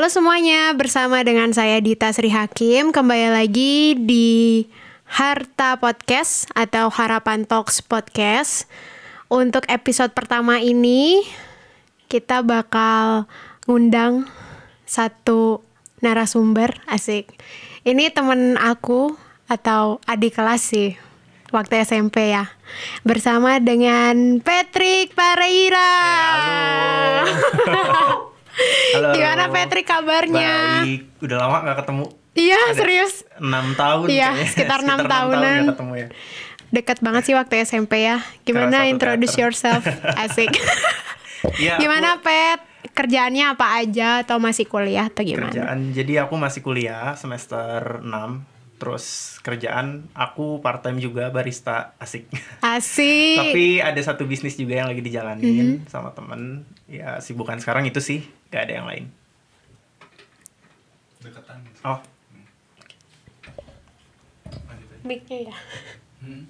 Halo semuanya, bersama dengan saya Dita Sri Hakim. Kembali lagi di Harta Podcast atau Harapan Talks Podcast. Untuk episode pertama ini Kita bakal ngundang satu narasumber Asik. Ini temen aku atau adik kelas sih Waktu SMP ya. Bersama dengan Patrick Pareira. Halo. Gimana Patrick kabarnya? Baik, udah lama gak ketemu. Iya Ada serius 6 tahun Iya, kayaknya. sekitar enam enam tahunan. tahun gak ketemu ya. Dekat banget sih waktu SMP ya Gimana introduce teater. yourself Asik Iya, Gimana aku Pet? Kerjaannya apa aja atau masih kuliah atau gimana? kerjaan. Jadi aku masih kuliah semester 6. Terus kerjaan aku part time juga barista asik. Asik Tapi ada satu bisnis juga yang lagi dijalanin Mm-hmm. sama temen. Ya sibukan sekarang itu sih, gak ada yang lain. deketan Oh, Mic-nya ya? hmm?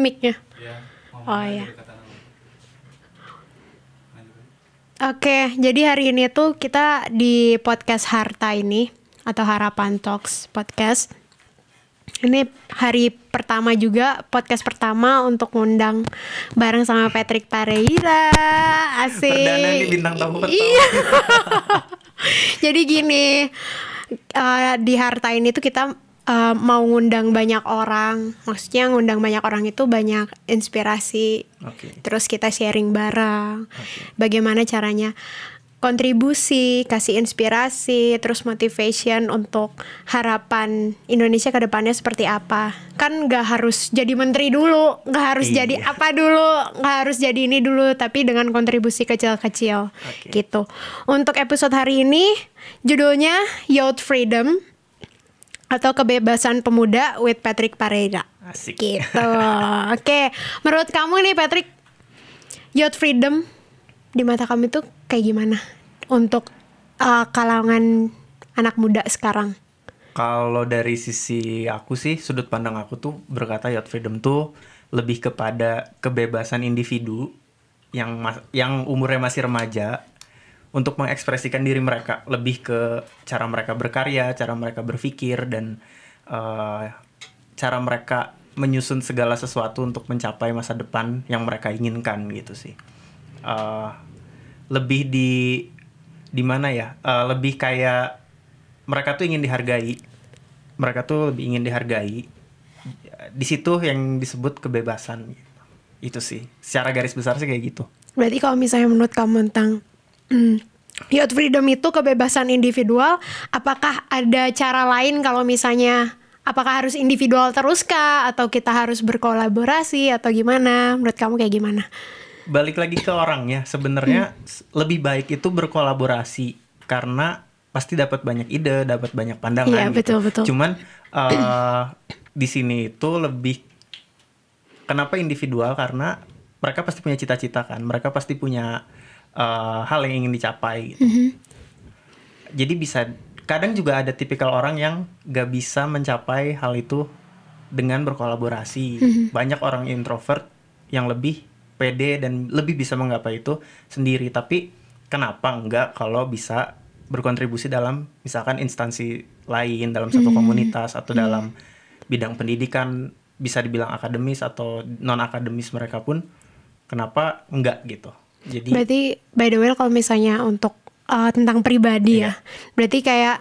Mic-nya ya Oh, iya. Oke, jadi hari ini tuh kita di podcast Harta ini atau Harapan Talks podcast. Ini hari pertama juga podcast pertama untuk ngundang bareng sama Patrick Pareira. Asik. Perdana nih bintang tamu pertama. Iya. jadi gini, eh, di Harta ini tuh kita eh, mau ngundang banyak orang. Maksudnya ngundang banyak orang itu banyak inspirasi oke. terus kita sharing bareng bagaimana caranya kontribusi kasih inspirasi terus motivation untuk harapan Indonesia ke depannya seperti apa kan nggak harus jadi menteri dulu nggak harus Iya. jadi apa dulu nggak harus jadi ini dulu tapi dengan kontribusi kecil-kecil Oke. gitu untuk episode hari ini judulnya Youth Freedom atau kebebasan pemuda with Patrick Pareira Asik. Gitu. Oke, menurut kamu nih Patrick, youth freedom di mata kamu itu kayak gimana untuk uh, kalangan anak muda sekarang? Kalau dari sisi aku sih, sudut pandang aku tuh berkata yacht freedom tuh lebih kepada kebebasan individu yang mas- yang umurnya masih remaja untuk mengekspresikan diri mereka lebih ke cara mereka berkarya, cara mereka berpikir dan eh, cara mereka menyusun segala sesuatu untuk mencapai masa depan yang mereka inginkan gitu sih. Eh, lebih di di mana ya? Eh, lebih kayak mereka tuh ingin dihargai. Mereka tuh lebih ingin dihargai. Di situ yang disebut kebebasan. Itu sih. Secara garis besar sih kayak gitu. Berarti kalau misalnya menurut kamu tentang mm, youth freedom itu kebebasan individual, apakah ada cara lain kalau misalnya apakah harus individual terus kah atau kita harus berkolaborasi atau gimana? Menurut kamu kayak gimana? Balik lagi ke orangnya. Sebenarnya s- lebih baik itu berkolaborasi karena pasti dapat banyak ide, dapat banyak pandangan. Iya, gitu. betul, betul. Cuman eh, di sini itu lebih kenapa individual karena mereka pasti punya cita-cita kan. Mereka pasti punya eh, hal yang ingin dicapai. Gitu. Jadi bisa kadang juga ada tipikal orang yang gak bisa mencapai hal itu dengan berkolaborasi. Banyak orang introvert yang lebih pede dan lebih bisa menggapai itu sendiri. Tapi kenapa enggak kalau bisa berkontribusi dalam misalkan instansi lain, dalam satu komunitas atau dalam bidang pendidikan bisa dibilang akademis atau non akademis mereka pun kenapa enggak gitu. Jadi Berarti by the way kalau misalnya untuk uh, tentang pribadi ya, berarti kayak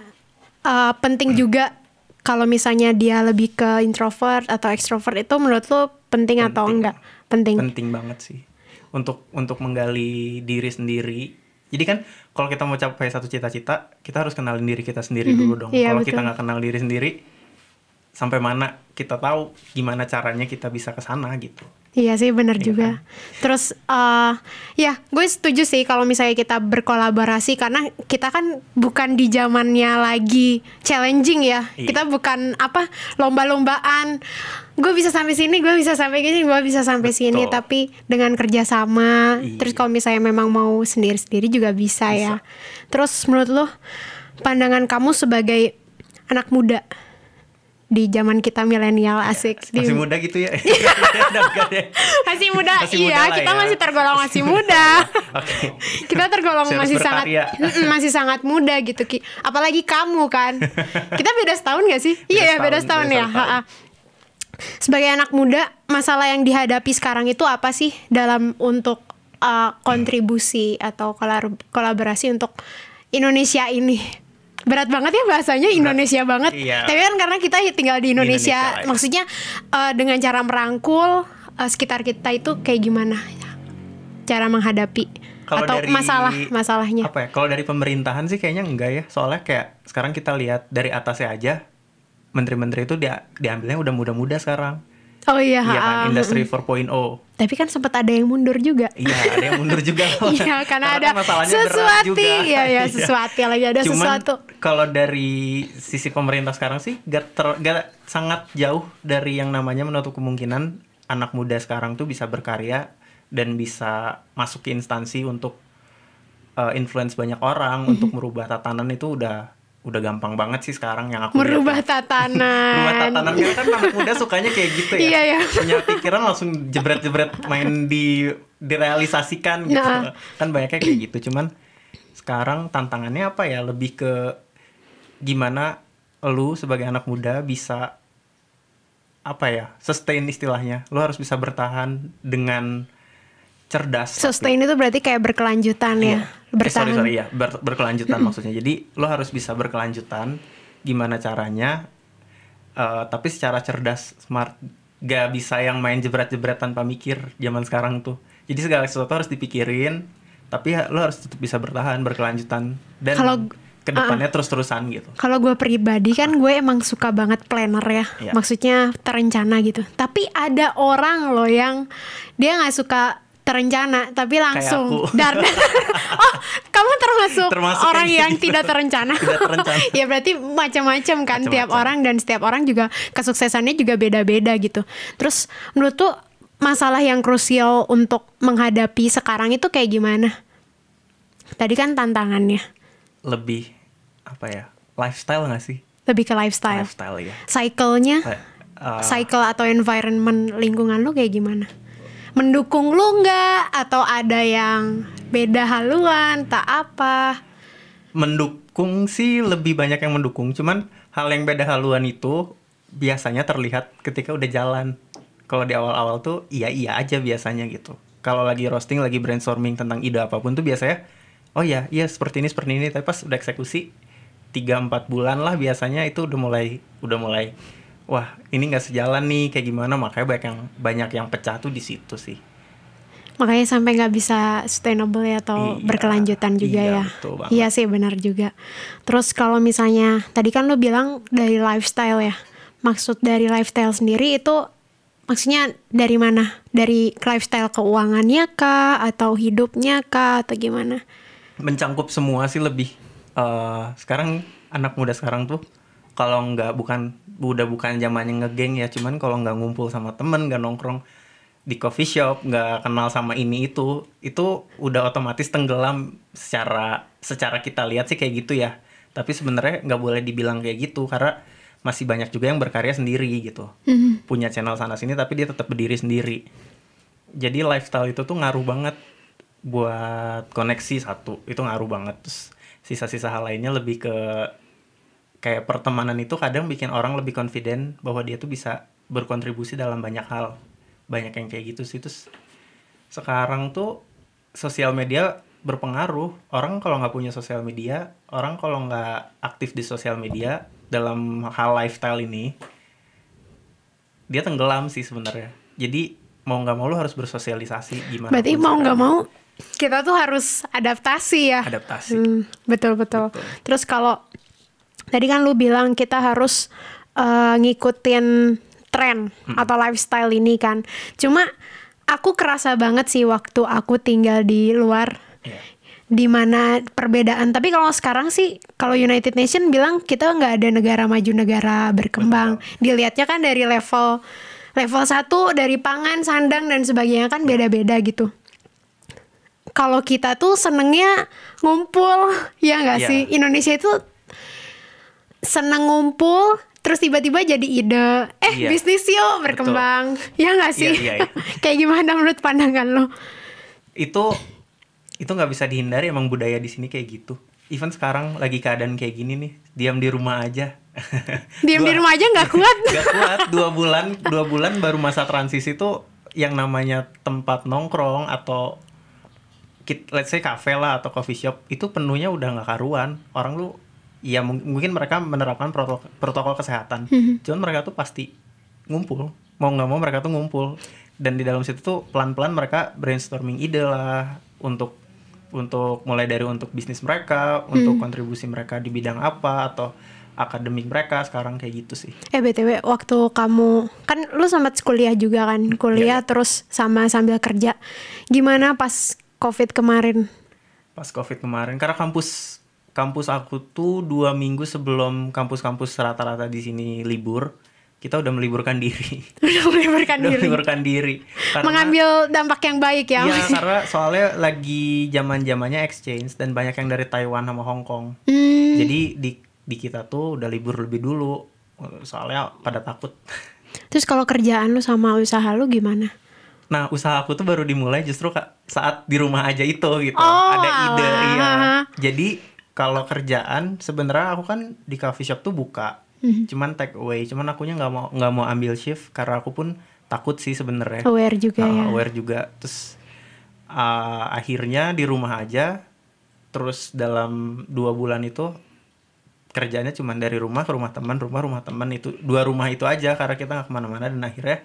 uh, penting juga kalau misalnya dia lebih ke introvert atau extrovert itu menurut lo penting, atau enggak? Penting. penting banget sih untuk untuk menggali diri sendiri. Jadi kan kalau kita mau capai satu cita-cita, kita harus kenalin diri kita sendiri dulu dong. Iya, kalau kita nggak kenal diri sendiri, sampai mana kita tahu gimana caranya kita bisa ke sana gitu. Iya sih benar Iya juga. Terus uh, ya gue setuju sih kalau misalnya kita berkolaborasi karena kita kan bukan di zamannya lagi challenging ya. Iya. Kita bukan apa lomba-lombaan. Gue bisa sampai sini, gue bisa sampai gini, gue bisa sampai sini. Betul. Tapi dengan kerjasama. Iya. Terus kalau misalnya memang mau sendiri-sendiri juga bisa, ya. Terus menurut lo pandangan kamu sebagai anak muda di zaman kita milenial asik di Masih muda gitu ya. Masih muda Masih iya muda kita ya. masih tergolong masih muda Oke. kita tergolong Masih sangat masih sangat muda gitu Ki. apalagi kamu kan kita beda setahun gak sih Beda iya ya beda setahun, setahun beda ya setahun. Sebagai anak muda masalah yang dihadapi sekarang itu apa sih dalam untuk uh, kontribusi atau kolab- kolaborasi untuk Indonesia ini berat banget ya bahasanya Indonesia banget iya. tapi kan karena kita tinggal di Indonesia, Indonesia lah ya. maksudnya uh, dengan cara merangkul uh, sekitar kita itu kayak gimana cara menghadapi Kalau atau dari masalah masalahnya Apa ya? Kalau dari pemerintahan sih kayaknya enggak ya. Soalnya kayak sekarang kita lihat dari atasnya aja menteri-menteri itu dia diambilnya udah muda-muda sekarang. oh iya Iya kan, ha, industri 4.0. tapi kan sempat ada yang mundur juga Iya, ada yang mundur juga. Iya, karena ada kan masalahnya berat sesuatu. juga. Iya, iya, sesuatu lagi ada Cuman, sesuatu. Kalau dari sisi pemerintah sekarang sih gak, ter, gak sangat jauh dari yang namanya menutup kemungkinan anak muda sekarang tuh bisa berkarya dan bisa masuk ke instansi untuk uh, influence banyak orang Mhm. untuk merubah tatanan itu udah udah gampang banget sih sekarang yang aku lihat merubah ya. tatanan Merubah tatanan karena kan anak muda sukanya kayak gitu ya. Iya, iya. Punya pikiran langsung jebret-jebret main di direalisasikan gitu. Nah. Kan banyaknya kayak gitu. Cuman sekarang tantangannya apa ya? Lebih ke gimana lu sebagai anak muda bisa apa ya? Sustain istilahnya. Lu harus bisa bertahan dengan cerdas. tapi- sustain itu berarti kayak berkelanjutan ya Iya. Eh, bertahan sorry, sorry ya, ber- berkelanjutan maksudnya. Jadi lo harus bisa berkelanjutan. Gimana caranya? Eh, tapi secara cerdas, smart. Gak bisa yang main jebret-jebret tanpa mikir zaman sekarang tuh. Jadi segala sesuatu harus dipikirin. Tapi ya, lo harus tetap bisa bertahan, berkelanjutan dan Kalau- ke depannya terus-terusan gitu. kalau gue pribadi kan gue emang suka banget planner ya Iya. maksudnya terencana gitu tapi ada orang loh yang dia nggak suka terencana tapi langsung dar oh kamu termasuk, Termasuk orang kayak yang gitu. tidak terencana Tidak terencana. ya berarti macam-macam kan Macam-macam. tiap orang dan setiap orang juga kesuksesannya juga beda-beda gitu terus menurut tuh masalah yang krusial untuk menghadapi sekarang itu kayak gimana tadi kan tantangannya Lebih apa ya? Lifestyle gak sih? lebih ke lifestyle Lifestyle ya. cycle-nya eh, cycle atau environment lingkungan lu kayak gimana mendukung lu nggak? Atau ada yang beda haluan tak apa? Mendukung sih lebih banyak yang mendukung. Cuman hal yang beda haluan itu biasanya terlihat ketika udah jalan. Kalau di awal-awal tuh iya iya aja biasanya gitu. Kalau lagi roasting lagi brainstorming tentang ide apa pun tuh biasanya oh ya iya seperti ini seperti ini. Tapi pas udah eksekusi 3-4 bulan lah biasanya itu udah mulai udah mulai wah ini nggak sejalan nih kayak gimana? Makanya banyak yang banyak yang pecah tuh di situ sih. Makanya sampai nggak bisa sustainable ya atau Iya, berkelanjutan juga iya, ya. betul banget. iya sih benar juga. Terus kalau misalnya tadi kan lu bilang dari lifestyle ya. Maksud dari lifestyle sendiri itu maksudnya dari mana? Dari lifestyle keuangannya kah? Atau hidupnya kah? Atau gimana? Mencangkup semua sih lebih. Eh sekarang anak muda sekarang tuh kalau nggak bukan udah bukan zamannya ngegeng ya cuman kalau nggak ngumpul sama temen nggak nongkrong di coffee shop nggak kenal sama ini itu itu udah otomatis tenggelam secara secara kita lihat sih kayak gitu ya. Tapi sebenarnya nggak boleh dibilang kayak gitu karena masih banyak juga yang berkarya sendiri gitu. Punya channel sana sini tapi dia tetap berdiri sendiri. Jadi lifestyle itu tuh ngaruh banget buat koneksi satu itu ngaruh banget. Terus sisa-sisa hal lainnya lebih ke kayak pertemanan itu kadang bikin orang lebih confident bahwa dia tuh bisa berkontribusi dalam banyak hal. Banyak yang kayak gitu sih. Terus sekarang tuh sosial media berpengaruh. Orang kalau nggak punya sosial media orang kalau nggak aktif di sosial media dalam hal lifestyle ini dia tenggelam sih sebenarnya. Jadi mau nggak mau lu harus bersosialisasi gimana berarti mau nggak mau kita tuh harus adaptasi ya. Adaptasi. Hmm, betul. Betul. Terus kalau tadi kan lu bilang kita harus eh, ngikutin tren atau lifestyle ini kan. Cuma aku kerasa banget sih waktu aku tinggal di luar Iya. di mana perbedaan. Tapi kalau sekarang sih kalau United Nation bilang kita nggak ada negara maju negara berkembang. Dilihatnya kan dari level level satu dari pangan, sandang dan sebagainya kan beda-beda gitu kalau kita tuh senengnya ngumpul ya nggak Iya. sih Indonesia itu seneng ngumpul terus tiba-tiba jadi ide. Eh Iya. bisnis yuk berkembang. Ya nggak sih? Iya, iya, iya. kayak gimana menurut pandangan lo? Itu itu nggak bisa dihindari emang budaya di sini kayak gitu. Even sekarang lagi keadaan kayak gini nih diam di rumah aja. Diam di rumah aja nggak kuat. Gak kuat dua bulan dua bulan baru masa transisi tuh yang namanya tempat nongkrong atau let's say cafe lah atau coffee shop itu penuhnya udah nggak karuan. Orang lu ya mung- mungkin mereka menerapkan protokol, protokol kesehatan. Cuman mereka tuh pasti ngumpul. Mau nggak mau mereka tuh ngumpul. Dan di dalam situ tuh pelan-pelan mereka brainstorming ide lah untuk untuk mulai dari untuk bisnis mereka untuk kontribusi mereka di bidang apa atau akademik mereka sekarang kayak gitu sih. Eh btw waktu kamu kan lu sempat kuliah juga kan? Kuliah terus sama sambil kerja. Gimana pas covid kemarin? Pas covid kemarin karena kampus kampus aku tuh dua minggu sebelum kampus-kampus rata-rata di sini libur kita udah meliburkan diri. Udah meliburkan udah diri. meliburkan diri. Karena mengambil dampak yang baik ya Iya, karena soalnya lagi zaman zamannya exchange dan banyak yang dari Taiwan sama Hong Kong. Hmm, jadi di di kita tuh udah libur lebih dulu. Soalnya pada takut. Terus kalau kerjaan lu sama usaha lu gimana? Nah, usaha aku tuh baru dimulai justru saat di rumah aja itu gitu. Oh, Ada ide, iya. Jadi kalau kerjaan sebenarnya aku kan di coffee shop tuh buka. Mhm. Cuman take away, cuman akunya nggak mau nggak mau ambil shift karena aku pun takut sih sebenarnya. aware juga Uh, ya aware juga. Terus uh, akhirnya di rumah aja. Terus dalam dua bulan itu kerjanya cuma dari rumah ke rumah teman, rumah rumah teman itu dua rumah itu aja karena kita nggak ke mana-mana dan akhirnya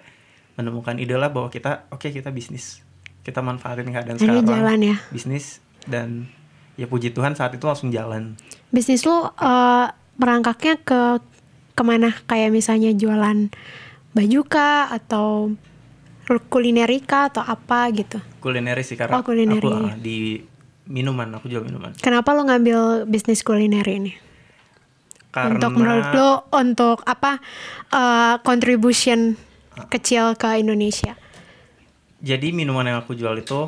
menemukan ide lah bahwa kita oke kita bisnis kita manfaatin keadaan sekarang jalan ya. bisnis dan ya puji Tuhan saat itu langsung jalan. Bisnis lu eh, merangkaknya ke ke mana? Kayak misalnya jualan baju kah? Atau kulinerika atau apa gitu? Kulineri sih karena Oh, kulineri. aku uh, di minuman aku jual minuman. Kenapa lu ngambil bisnis kuliner ini? Karena untuk menurut lu untuk apa eh, contribution kecil ke Indonesia? Jadi minuman yang aku jual itu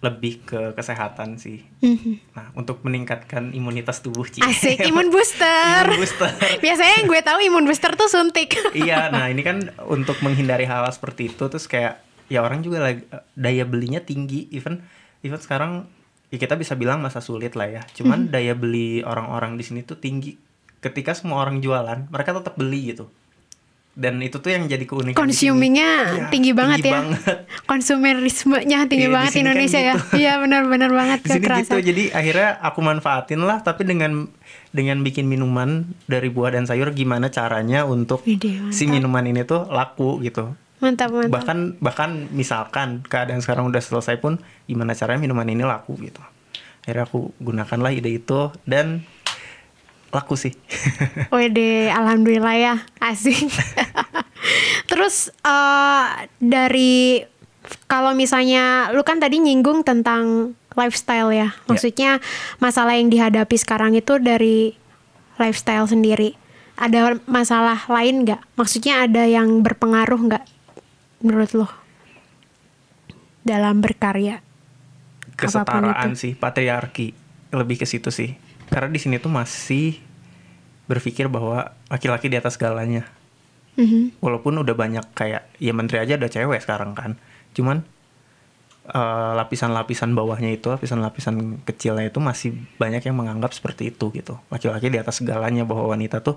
lebih ke kesehatan sih. Mhm. nah untuk meningkatkan imunitas tubuh Ci. asik imun booster. Imun booster. biasanya yang gue tahu imun booster tuh suntik. Iya nah ini kan untuk menghindari hal seperti itu terus kayak ya orang juga lagi daya belinya tinggi even even sekarang ya kita bisa bilang masa sulit lah ya. Cuman daya beli orang-orang di sini tuh tinggi. Ketika semua orang jualan mereka tetap beli gitu dan itu tuh yang jadi keunikan consumingnya Iya, tinggi banget tinggi ya. banget. konsumerismenya tinggi Iya, di banget sini kan Indonesia ya. gitu. iya benar-benar banget. Di sini kerasa gitu. jadi akhirnya aku manfaatin lah tapi dengan dengan bikin minuman dari buah dan sayur gimana caranya untuk Widih, si minuman ini tuh laku gitu. Mantap mantap. Bahkan bahkan misalkan keadaan sekarang udah selesai pun gimana caranya minuman ini laku gitu. Akhirnya aku gunakanlah ide itu dan laku sih Wede, alhamdulillah ya, asik. Terus eh, dari kalau misalnya lu kan tadi nyinggung tentang lifestyle ya, maksudnya masalah yang dihadapi sekarang itu dari lifestyle sendiri. Ada masalah lain nggak? Maksudnya ada yang berpengaruh nggak menurut lo dalam berkarya? kesetaraan sih patriarki lebih ke situ sih karena di sini tuh masih berpikir bahwa laki-laki di atas segalanya. Mhm. walaupun udah banyak kayak ya menteri aja ada cewek sekarang kan. Cuman eh, lapisan-lapisan bawahnya itu lapisan-lapisan kecilnya itu masih banyak yang menganggap seperti itu gitu. Laki-laki di atas segalanya bahwa wanita tuh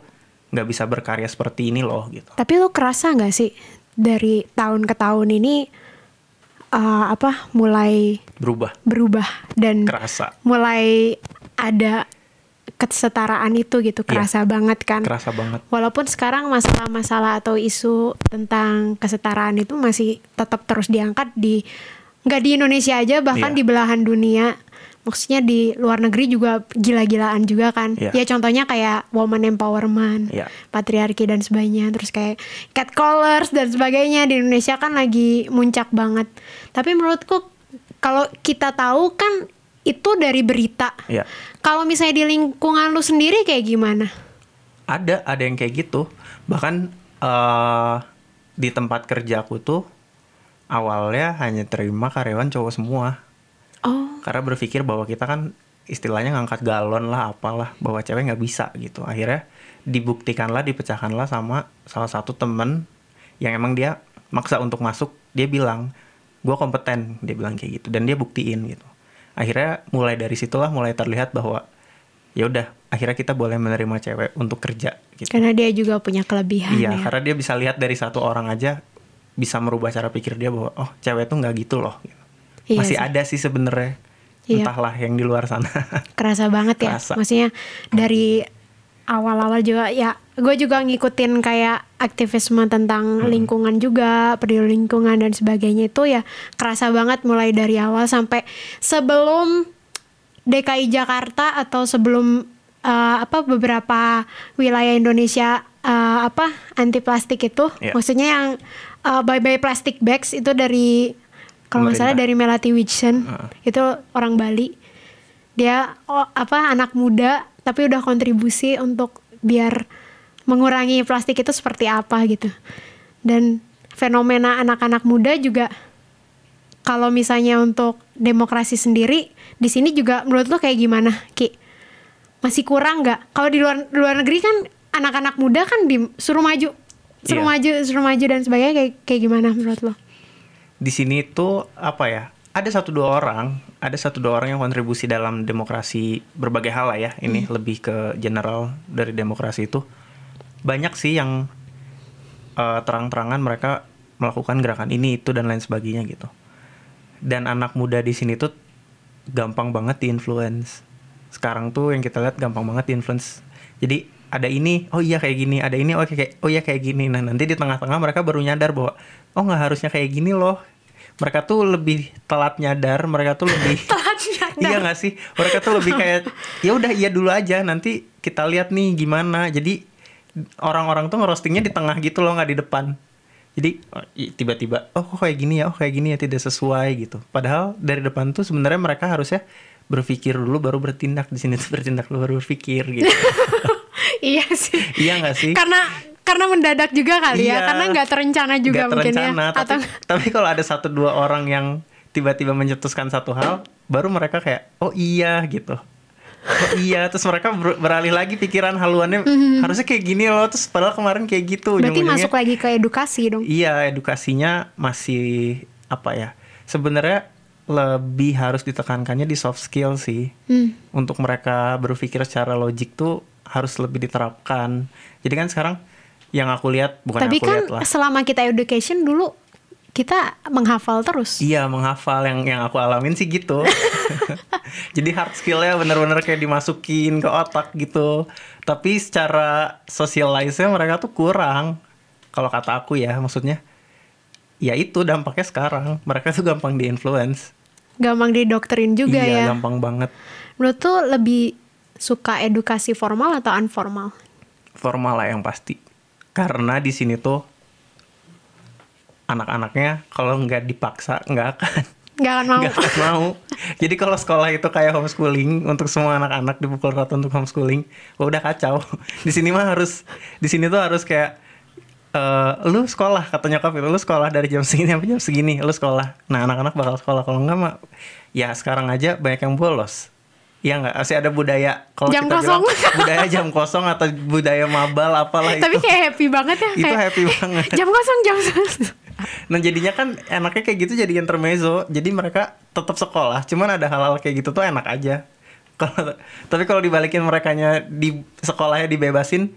nggak bisa berkarya seperti ini loh gitu. Tapi lu kerasa nggak sih dari tahun ke tahun ini eh, apa mulai berubah. berubah dan kerasa. mulai ada kesetaraan itu gitu Iya. kerasa banget kan. kerasa banget Walaupun sekarang masalah-masalah atau isu tentang kesetaraan itu masih tetap terus diangkat di nggak di Indonesia aja bahkan Iya. di belahan dunia. Maksudnya di luar negeri juga gila-gilaan juga kan. Iya. Ya contohnya kayak woman empowerment, Iya. patriarki dan sebagainya. Terus kayak catcallers dan sebagainya di Indonesia kan lagi muncak banget. Tapi menurutku kalau kita tahu kan itu dari berita. ya Kalau misalnya di lingkungan lu sendiri kayak gimana? ada ada yang kayak gitu. Bahkan eh di tempat kerjaku tuh awalnya hanya terima karyawan cowok semua. Oh, karena berpikir bahwa kita kan istilahnya ngangkat galon lah apalah bahwa cewek nggak bisa gitu. Akhirnya dibuktikanlah dipecahkanlah sama salah satu temen yang emang dia maksa untuk masuk. Dia bilang gue kompeten dia bilang kayak gitu. Dan dia buktiin gitu akhirnya mulai dari situlah mulai terlihat bahwa ya udah akhirnya kita boleh menerima cewek untuk kerja gitu Karena dia juga punya kelebihan iya ya. karena dia bisa lihat dari satu orang aja bisa merubah cara pikir dia bahwa oh cewek tuh nggak gitu loh gitu. Iya masih sih. ada sih sebenarnya Iya. entahlah yang di luar sana Kerasa banget ya. Kerasa. Maksudnya dari awal-awal juga ya gue juga ngikutin kayak aktivisme tentang Hmm. lingkungan juga, peduli lingkungan dan sebagainya itu ya kerasa banget mulai dari awal sampai sebelum DKI Jakarta atau sebelum eh, apa beberapa wilayah Indonesia eh, apa anti plastik itu, Iya. maksudnya yang eh, bye bye plastic bags itu dari kalau nggak salah dari Melati Wijsen Heeh. itu orang Bali dia oh, apa anak muda tapi udah kontribusi untuk biar mengurangi plastik itu seperti apa gitu. Dan fenomena anak-anak muda juga kalau misalnya untuk demokrasi sendiri di sini juga menurut lo kayak gimana Ki? Masih kurang nggak? Kalau di luar luar negeri kan anak-anak muda kan disuruh maju suruh Iya. maju suruh maju dan sebagainya kayak kayak gimana menurut lo? Di sini tuh apa ya ada satu dua orang ada satu dua orang yang kontribusi dalam demokrasi berbagai hal lah ya. Ini lebih ke general dari demokrasi itu. Banyak sih yang eh, terang-terangan mereka melakukan gerakan ini itu dan lain sebagainya gitu. Dan anak muda di sini tuh gampang banget diinfluence. Sekarang tuh yang kita lihat gampang banget diinfluence. Jadi ada ini oh iya kayak gini ada ini oh kayak oh iya kayak gini. Nah nanti di tengah-tengah mereka baru nyadar bahwa oh nggak harusnya kayak gini loh mereka tuh lebih telat nyadar mereka tuh lebih iya nggak sih? Mereka tuh lebih kayak ya udah iya dulu aja nanti kita lihat nih gimana. Jadi orang-orang tuh ngerostingnya di tengah gitu loh nggak di depan. Jadi oh, tiba-tiba oh kok kayak gini ya? Oh kayak gini ya? Tidak sesuai gitu. Padahal dari depan tuh sebenarnya mereka harusnya berpikir dulu baru bertindak. Di sini tuh bertindak dulu baru berpikir gitu. Iya sih. Iya nggak sih? Karena karena mendadak juga kali ya Iya. karena nggak terencana juga Nggak mungkin terencana, ya tapi, atau tapi kalau ada satu dua orang yang tiba-tiba mencetuskan satu hal baru mereka kayak oh iya gitu. Oh iya terus mereka ber- beralih lagi pikiran haluannya harusnya kayak gini loh terus padahal kemarin kayak gitu berarti masuk lagi ke edukasi dong. Iya edukasinya masih apa ya sebenarnya lebih harus ditekankannya di soft skill sih. Hmm. untuk mereka berpikir secara logik tuh harus lebih diterapkan. Jadi kan sekarang yang aku lihat bukan tapi yang aku kan lihat lah selama kita education dulu kita menghafal terus Iya menghafal yang yang aku alamin sih gitu. Jadi hard skillnya bener-bener kayak dimasukin ke otak gitu. Tapi secara socialize-nya mereka tuh kurang. Kalau kata aku ya maksudnya. Ya itu dampaknya sekarang. Mereka tuh gampang di-influence. gampang didoktrin juga iya ya gampang banget. menurut tuh lebih suka edukasi formal atau informal Formal lah yang pasti. Karena di sini tuh anak-anaknya kalau nggak dipaksa nggak akan nggak akan mau Nggak akan mau. Jadi kalau sekolah itu kayak homeschooling untuk semua anak-anak dipukul rata untuk homeschooling, wah udah kacau. Di sini mah harus di sini tuh harus kayak eh lu sekolah kata nyokap itu lu sekolah dari jam segini sampai jam segini lu sekolah. Nah anak-anak bakal sekolah kalau enggak mah ya sekarang aja banyak yang bolos. Iya nggak masih ada budaya kalau Jam kita kosong. bilang budaya jam kosong atau budaya mabal apalah tapi itu. kayak happy banget ya Itu kayak, happy banget. jam kosong jam kosong Nah jadinya kan enaknya kayak gitu jadi intermezzo. Jadi mereka tetap sekolah, cuman ada hal-hal kayak gitu tuh enak aja. Kalau tapi kalau dibalikin merekanya di sekolahnya dibebasin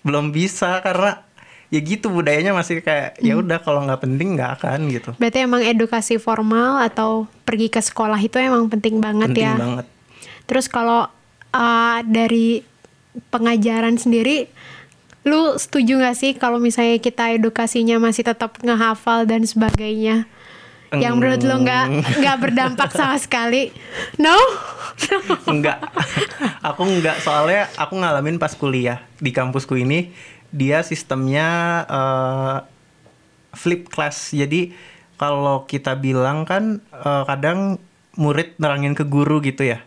belum bisa karena ya gitu budayanya masih kayak ya Hmm. udah kalau nggak penting nggak akan gitu. berarti emang edukasi formal atau pergi ke sekolah itu emang penting banget penting ya banget. Terus kalau uh, dari pengajaran sendiri, lu setuju gak sih kalau misalnya kita edukasinya masih tetap ngehafal dan sebagainya? Yang menurut lu nggak nggak berdampak sama sekali? No? enggak aku enggak soalnya aku ngalamin pas kuliah di kampusku ini dia sistemnya eh, flip class jadi kalau kita bilang kan eh, kadang murid nerangin ke guru gitu ya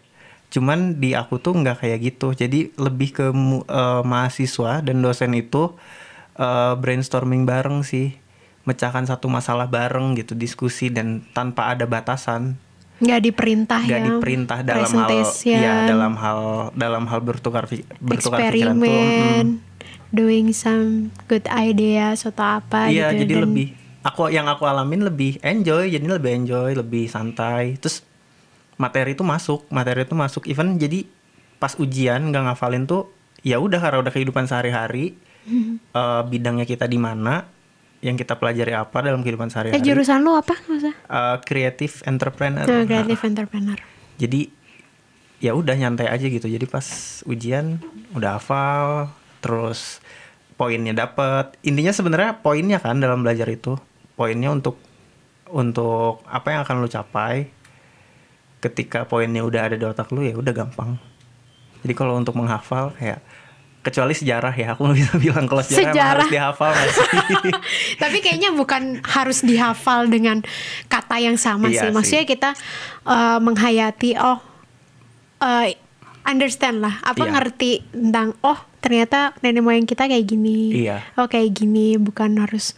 cuman di aku tuh nggak kayak gitu jadi lebih ke eh, mahasiswa dan dosen itu eh, brainstorming bareng sih mecahkan satu masalah bareng gitu diskusi dan tanpa ada batasan nggak diperintah nggak ya diperintah dalam hal ya dalam hal dalam hal bertukar bertukar pikiran tuh mm. eksperimen doing some good ideas atau apa Iya, gitu jadi dan- lebih aku yang aku alamin lebih enjoy, jadi lebih enjoy, lebih santai. Terus materi itu masuk, materi itu masuk even jadi pas ujian nggak ngafalin tuh ya udah karena udah kehidupan sehari-hari Hmm. eh, bidangnya kita di mana, yang kita pelajari apa dalam kehidupan eh sehari-hari. jurusan lu apa masa Eh, creative entrepreneur. Nah, Nah, creative entrepreneur jadi ya udah nyantai aja gitu. Jadi pas ujian udah hafal, terus poinnya dapet. Intinya sebenarnya poinnya kan dalam belajar itu, poinnya untuk untuk apa yang akan lu capai. Ketika poinnya udah ada di otak lu ya udah gampang. Jadi kalau untuk menghafal kayak kecuali sejarah ya aku nggak bisa bilang kalau sejarah, Sejarah. harus dihafal sih? Tapi kayaknya bukan harus dihafal dengan kata yang sama Iya sih. Maksudnya kita eh, menghayati oh eh, understand lah, apa Iya. ngerti tentang oh ternyata nenek moyang kita kayak gini. Iya. Oh kayak gini, bukan harus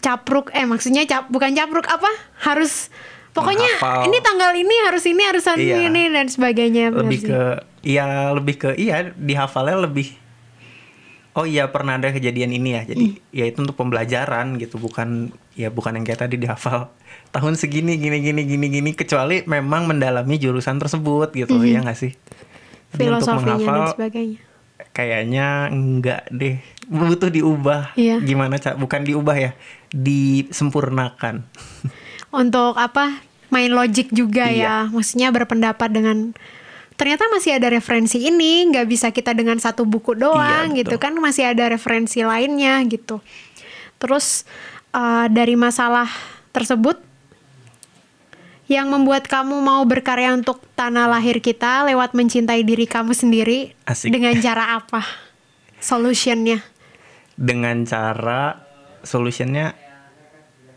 capruk eh maksudnya cap bukan capruk apa? Harus pokoknya Menghafal. ini tanggal ini harus ini harus ini, Iya. ini dan sebagainya. lebih ke iya lebih ke iya dihafalnya lebih oh iya pernah ada kejadian ini ya jadi Hmm. ya itu untuk pembelajaran gitu bukan ya bukan yang kayak tadi dihafal tahun segini gini gini gini gini kecuali memang mendalami jurusan tersebut gitu ya nggak sih Jadi untuk Hmm. filosofinya dan menghafal sebagainya. kayaknya enggak deh butuh diubah Iya. gimana cak bukan diubah ya disempurnakan untuk apa main logik juga Iya. ya maksudnya berpendapat dengan ternyata masih ada referensi ini nggak bisa kita dengan satu buku doang Iya, gitu kan masih ada referensi lainnya gitu terus eh, dari masalah tersebut yang membuat kamu mau berkarya untuk tanah lahir kita lewat mencintai diri kamu sendiri Asik. dengan cara apa solutionnya dengan cara solutionnya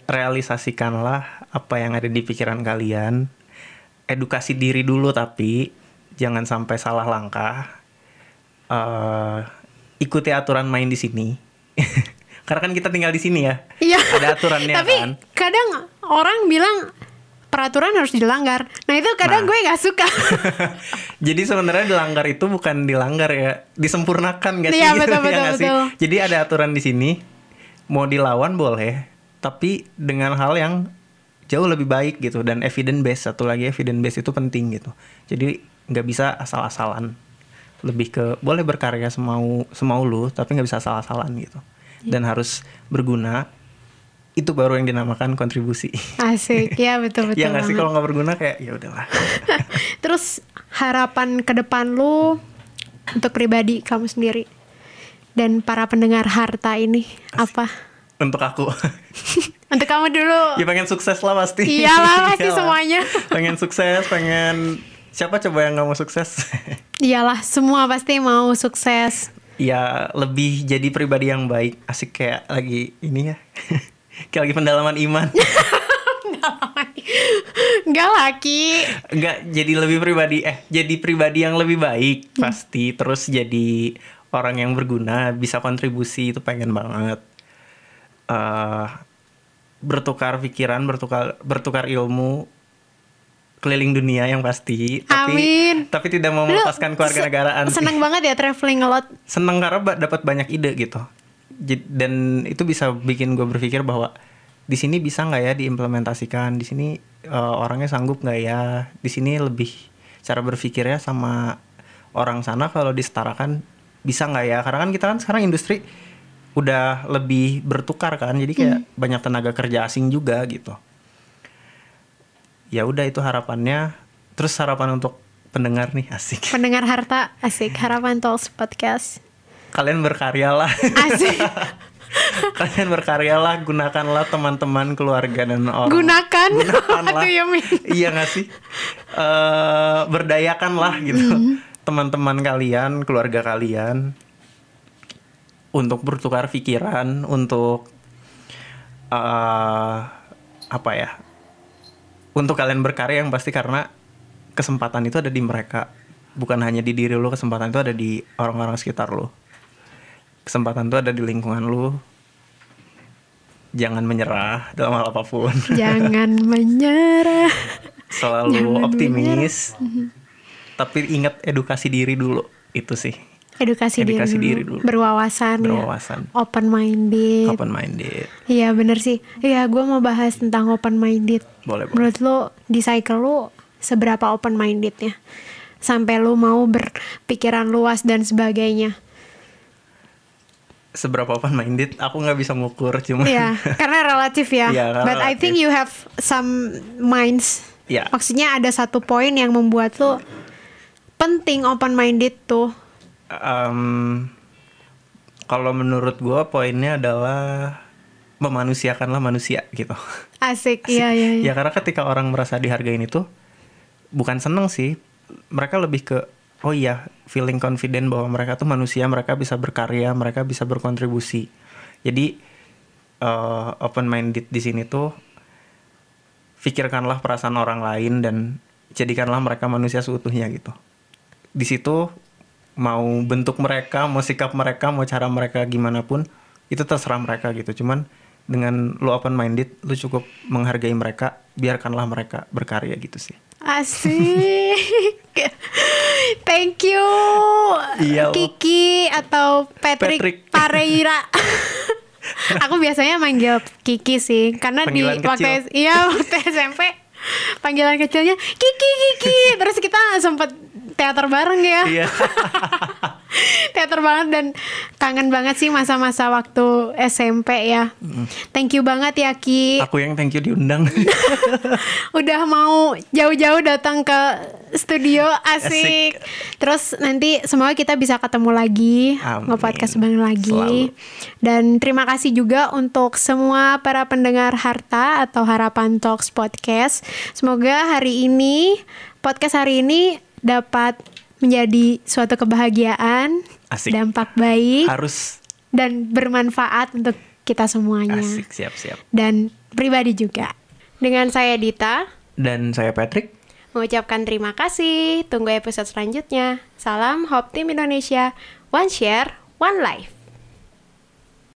realisasikanlah apa yang ada di pikiran kalian edukasi diri dulu tapi jangan sampai salah langkah Eh, ikuti aturan main di sini karena kan kita tinggal di sini ya Iya. ada aturannya Tapi kan kadang orang bilang peraturan harus dilanggar. Nah itu kadang Nah. gue nggak suka. Jadi sebenarnya dilanggar itu bukan dilanggar ya, disempurnakan gak sih? Iya, betul, Ya betul, sih? betul. Jadi ada aturan di sini, mau dilawan boleh, tapi dengan hal yang jauh lebih baik gitu dan evidence based satu lagi evidence based itu penting gitu. Jadi nggak bisa asal-asalan, lebih ke boleh berkarya semau semau lu, tapi nggak bisa asal-asalan gitu. Iya. Dan harus berguna. Itu baru yang dinamakan kontribusi. Asik, ya betul betul. ya nggak sih kalau nggak berguna kayak ya udahlah. Terus harapan ke depan lu untuk pribadi kamu sendiri dan para pendengar harta ini apa? Untuk aku. Untuk kamu dulu. Ya pengen sukses lah pasti. Iyalah, pasti Iyalah. semuanya. pengen sukses, pengen siapa coba yang nggak mau sukses? Iyalah, semua pasti mau sukses. ya lebih jadi pribadi yang baik. Asik kayak lagi ini ya. kayak lagi pendalaman iman. Enggak laki. Enggak jadi lebih pribadi eh jadi pribadi yang lebih baik pasti terus jadi orang yang berguna, bisa kontribusi itu pengen banget. Eh bertukar pikiran, bertukar bertukar ilmu keliling dunia yang pasti tapi Amin. tapi tidak mau Lu melepaskan keluarga negaraan sih. Seneng banget ya traveling a lot. seneng karena dapat banyak ide gitu dan itu bisa bikin gue berpikir bahwa di sini bisa nggak ya diimplementasikan di sini eh, orangnya sanggup nggak ya di sini lebih cara berpikirnya sama orang sana kalau disetarakan bisa nggak ya karena kan kita kan sekarang industri udah lebih bertukar kan. Jadi kayak banyak tenaga kerja asing juga gitu. Ya udah itu harapannya. Terus harapan untuk pendengar nih asik. Pendengar harta asik. Harapan Talks podcast. kalian berkaryalah. Asik. kalian berkaryalah gunakanlah teman-teman keluarga dan orang. Gunakan. gunakanlah. Ya, iya gak sih? Eh, berdayakanlah gitu. Mm-hmm. teman-teman kalian keluarga kalian untuk bertukar pikiran untuk eh apa ya untuk kalian berkarya yang pasti karena kesempatan itu ada di mereka. Bukan hanya di diri lu kesempatan itu ada di orang-orang sekitar lu. Kesempatan itu ada di lingkungan lu. Jangan menyerah dalam hal apa pun. Jangan menyerah. selalu Jangan optimis. Tapi ingat edukasi diri dulu. Itu sih. Edukasi, Edukasi diri, diri dulu. Berwawasan, Berwawasan. ya. Open minded. Open minded. Iya bener sih. Iya gue mau bahas tentang open minded. Boleh, boleh. Menurut lo di cycle lo seberapa open mindednya? Sampai lo mau berpikiran luas dan sebagainya. Seberapa open minded aku nggak bisa ngukur cuma Iya, karena relatif ya. Iya, karena But I think relatif. you have some minds. Iya. Maksudnya ada satu poin yang membuat lo penting open minded tuh. Em, kalau menurut gua poinnya adalah memanusiakanlah manusia gitu. Asik, iya iya. iya. Ya karena ketika orang merasa dihargain itu bukan seneng sih, mereka lebih ke oh iya feeling confident bahwa mereka tuh manusia, mereka bisa berkarya, mereka bisa berkontribusi. Jadi eh, open minded di sini tuh pikirkanlah perasaan orang lain dan jadikanlah mereka manusia seutuhnya gitu. Di situ mau bentuk mereka, mau sikap mereka, mau cara mereka gimana pun itu terserah mereka gitu. Cuman dengan lu open minded, lu cukup menghargai mereka, biarkanlah mereka berkarya gitu sih. Asik. Thank you. Iya. Kiki atau Patrick, Patrick. Pareira. Aku biasanya manggil Kiki sih karena di Panggilan waktu kecil. Iya waktu SMP panggilan kecilnya Kiki Kiki terus kita sempet teater bareng ya Iya. teater banget dan kangen banget sih masa-masa waktu SMP ya thank you banget ya Ki Aku yang thank you diundang. udah mau jauh-jauh datang ke studio asik. Asik. Terus nanti semoga kita bisa ketemu lagi, nge-podcast bareng lagi. Selalu. Dan terima kasih juga untuk semua para pendengar Harta atau Harapan Talks podcast. Semoga hari ini podcast hari ini dapat menjadi suatu kebahagiaan, Asik. dampak baik Harus dan bermanfaat untuk kita semuanya asik, siap-siap. dan pribadi juga. Dengan saya Dita, Dan saya Patrick. mengucapkan terima kasih. Tunggu episode selanjutnya. Salam Hope Team Indonesia. One share, one life.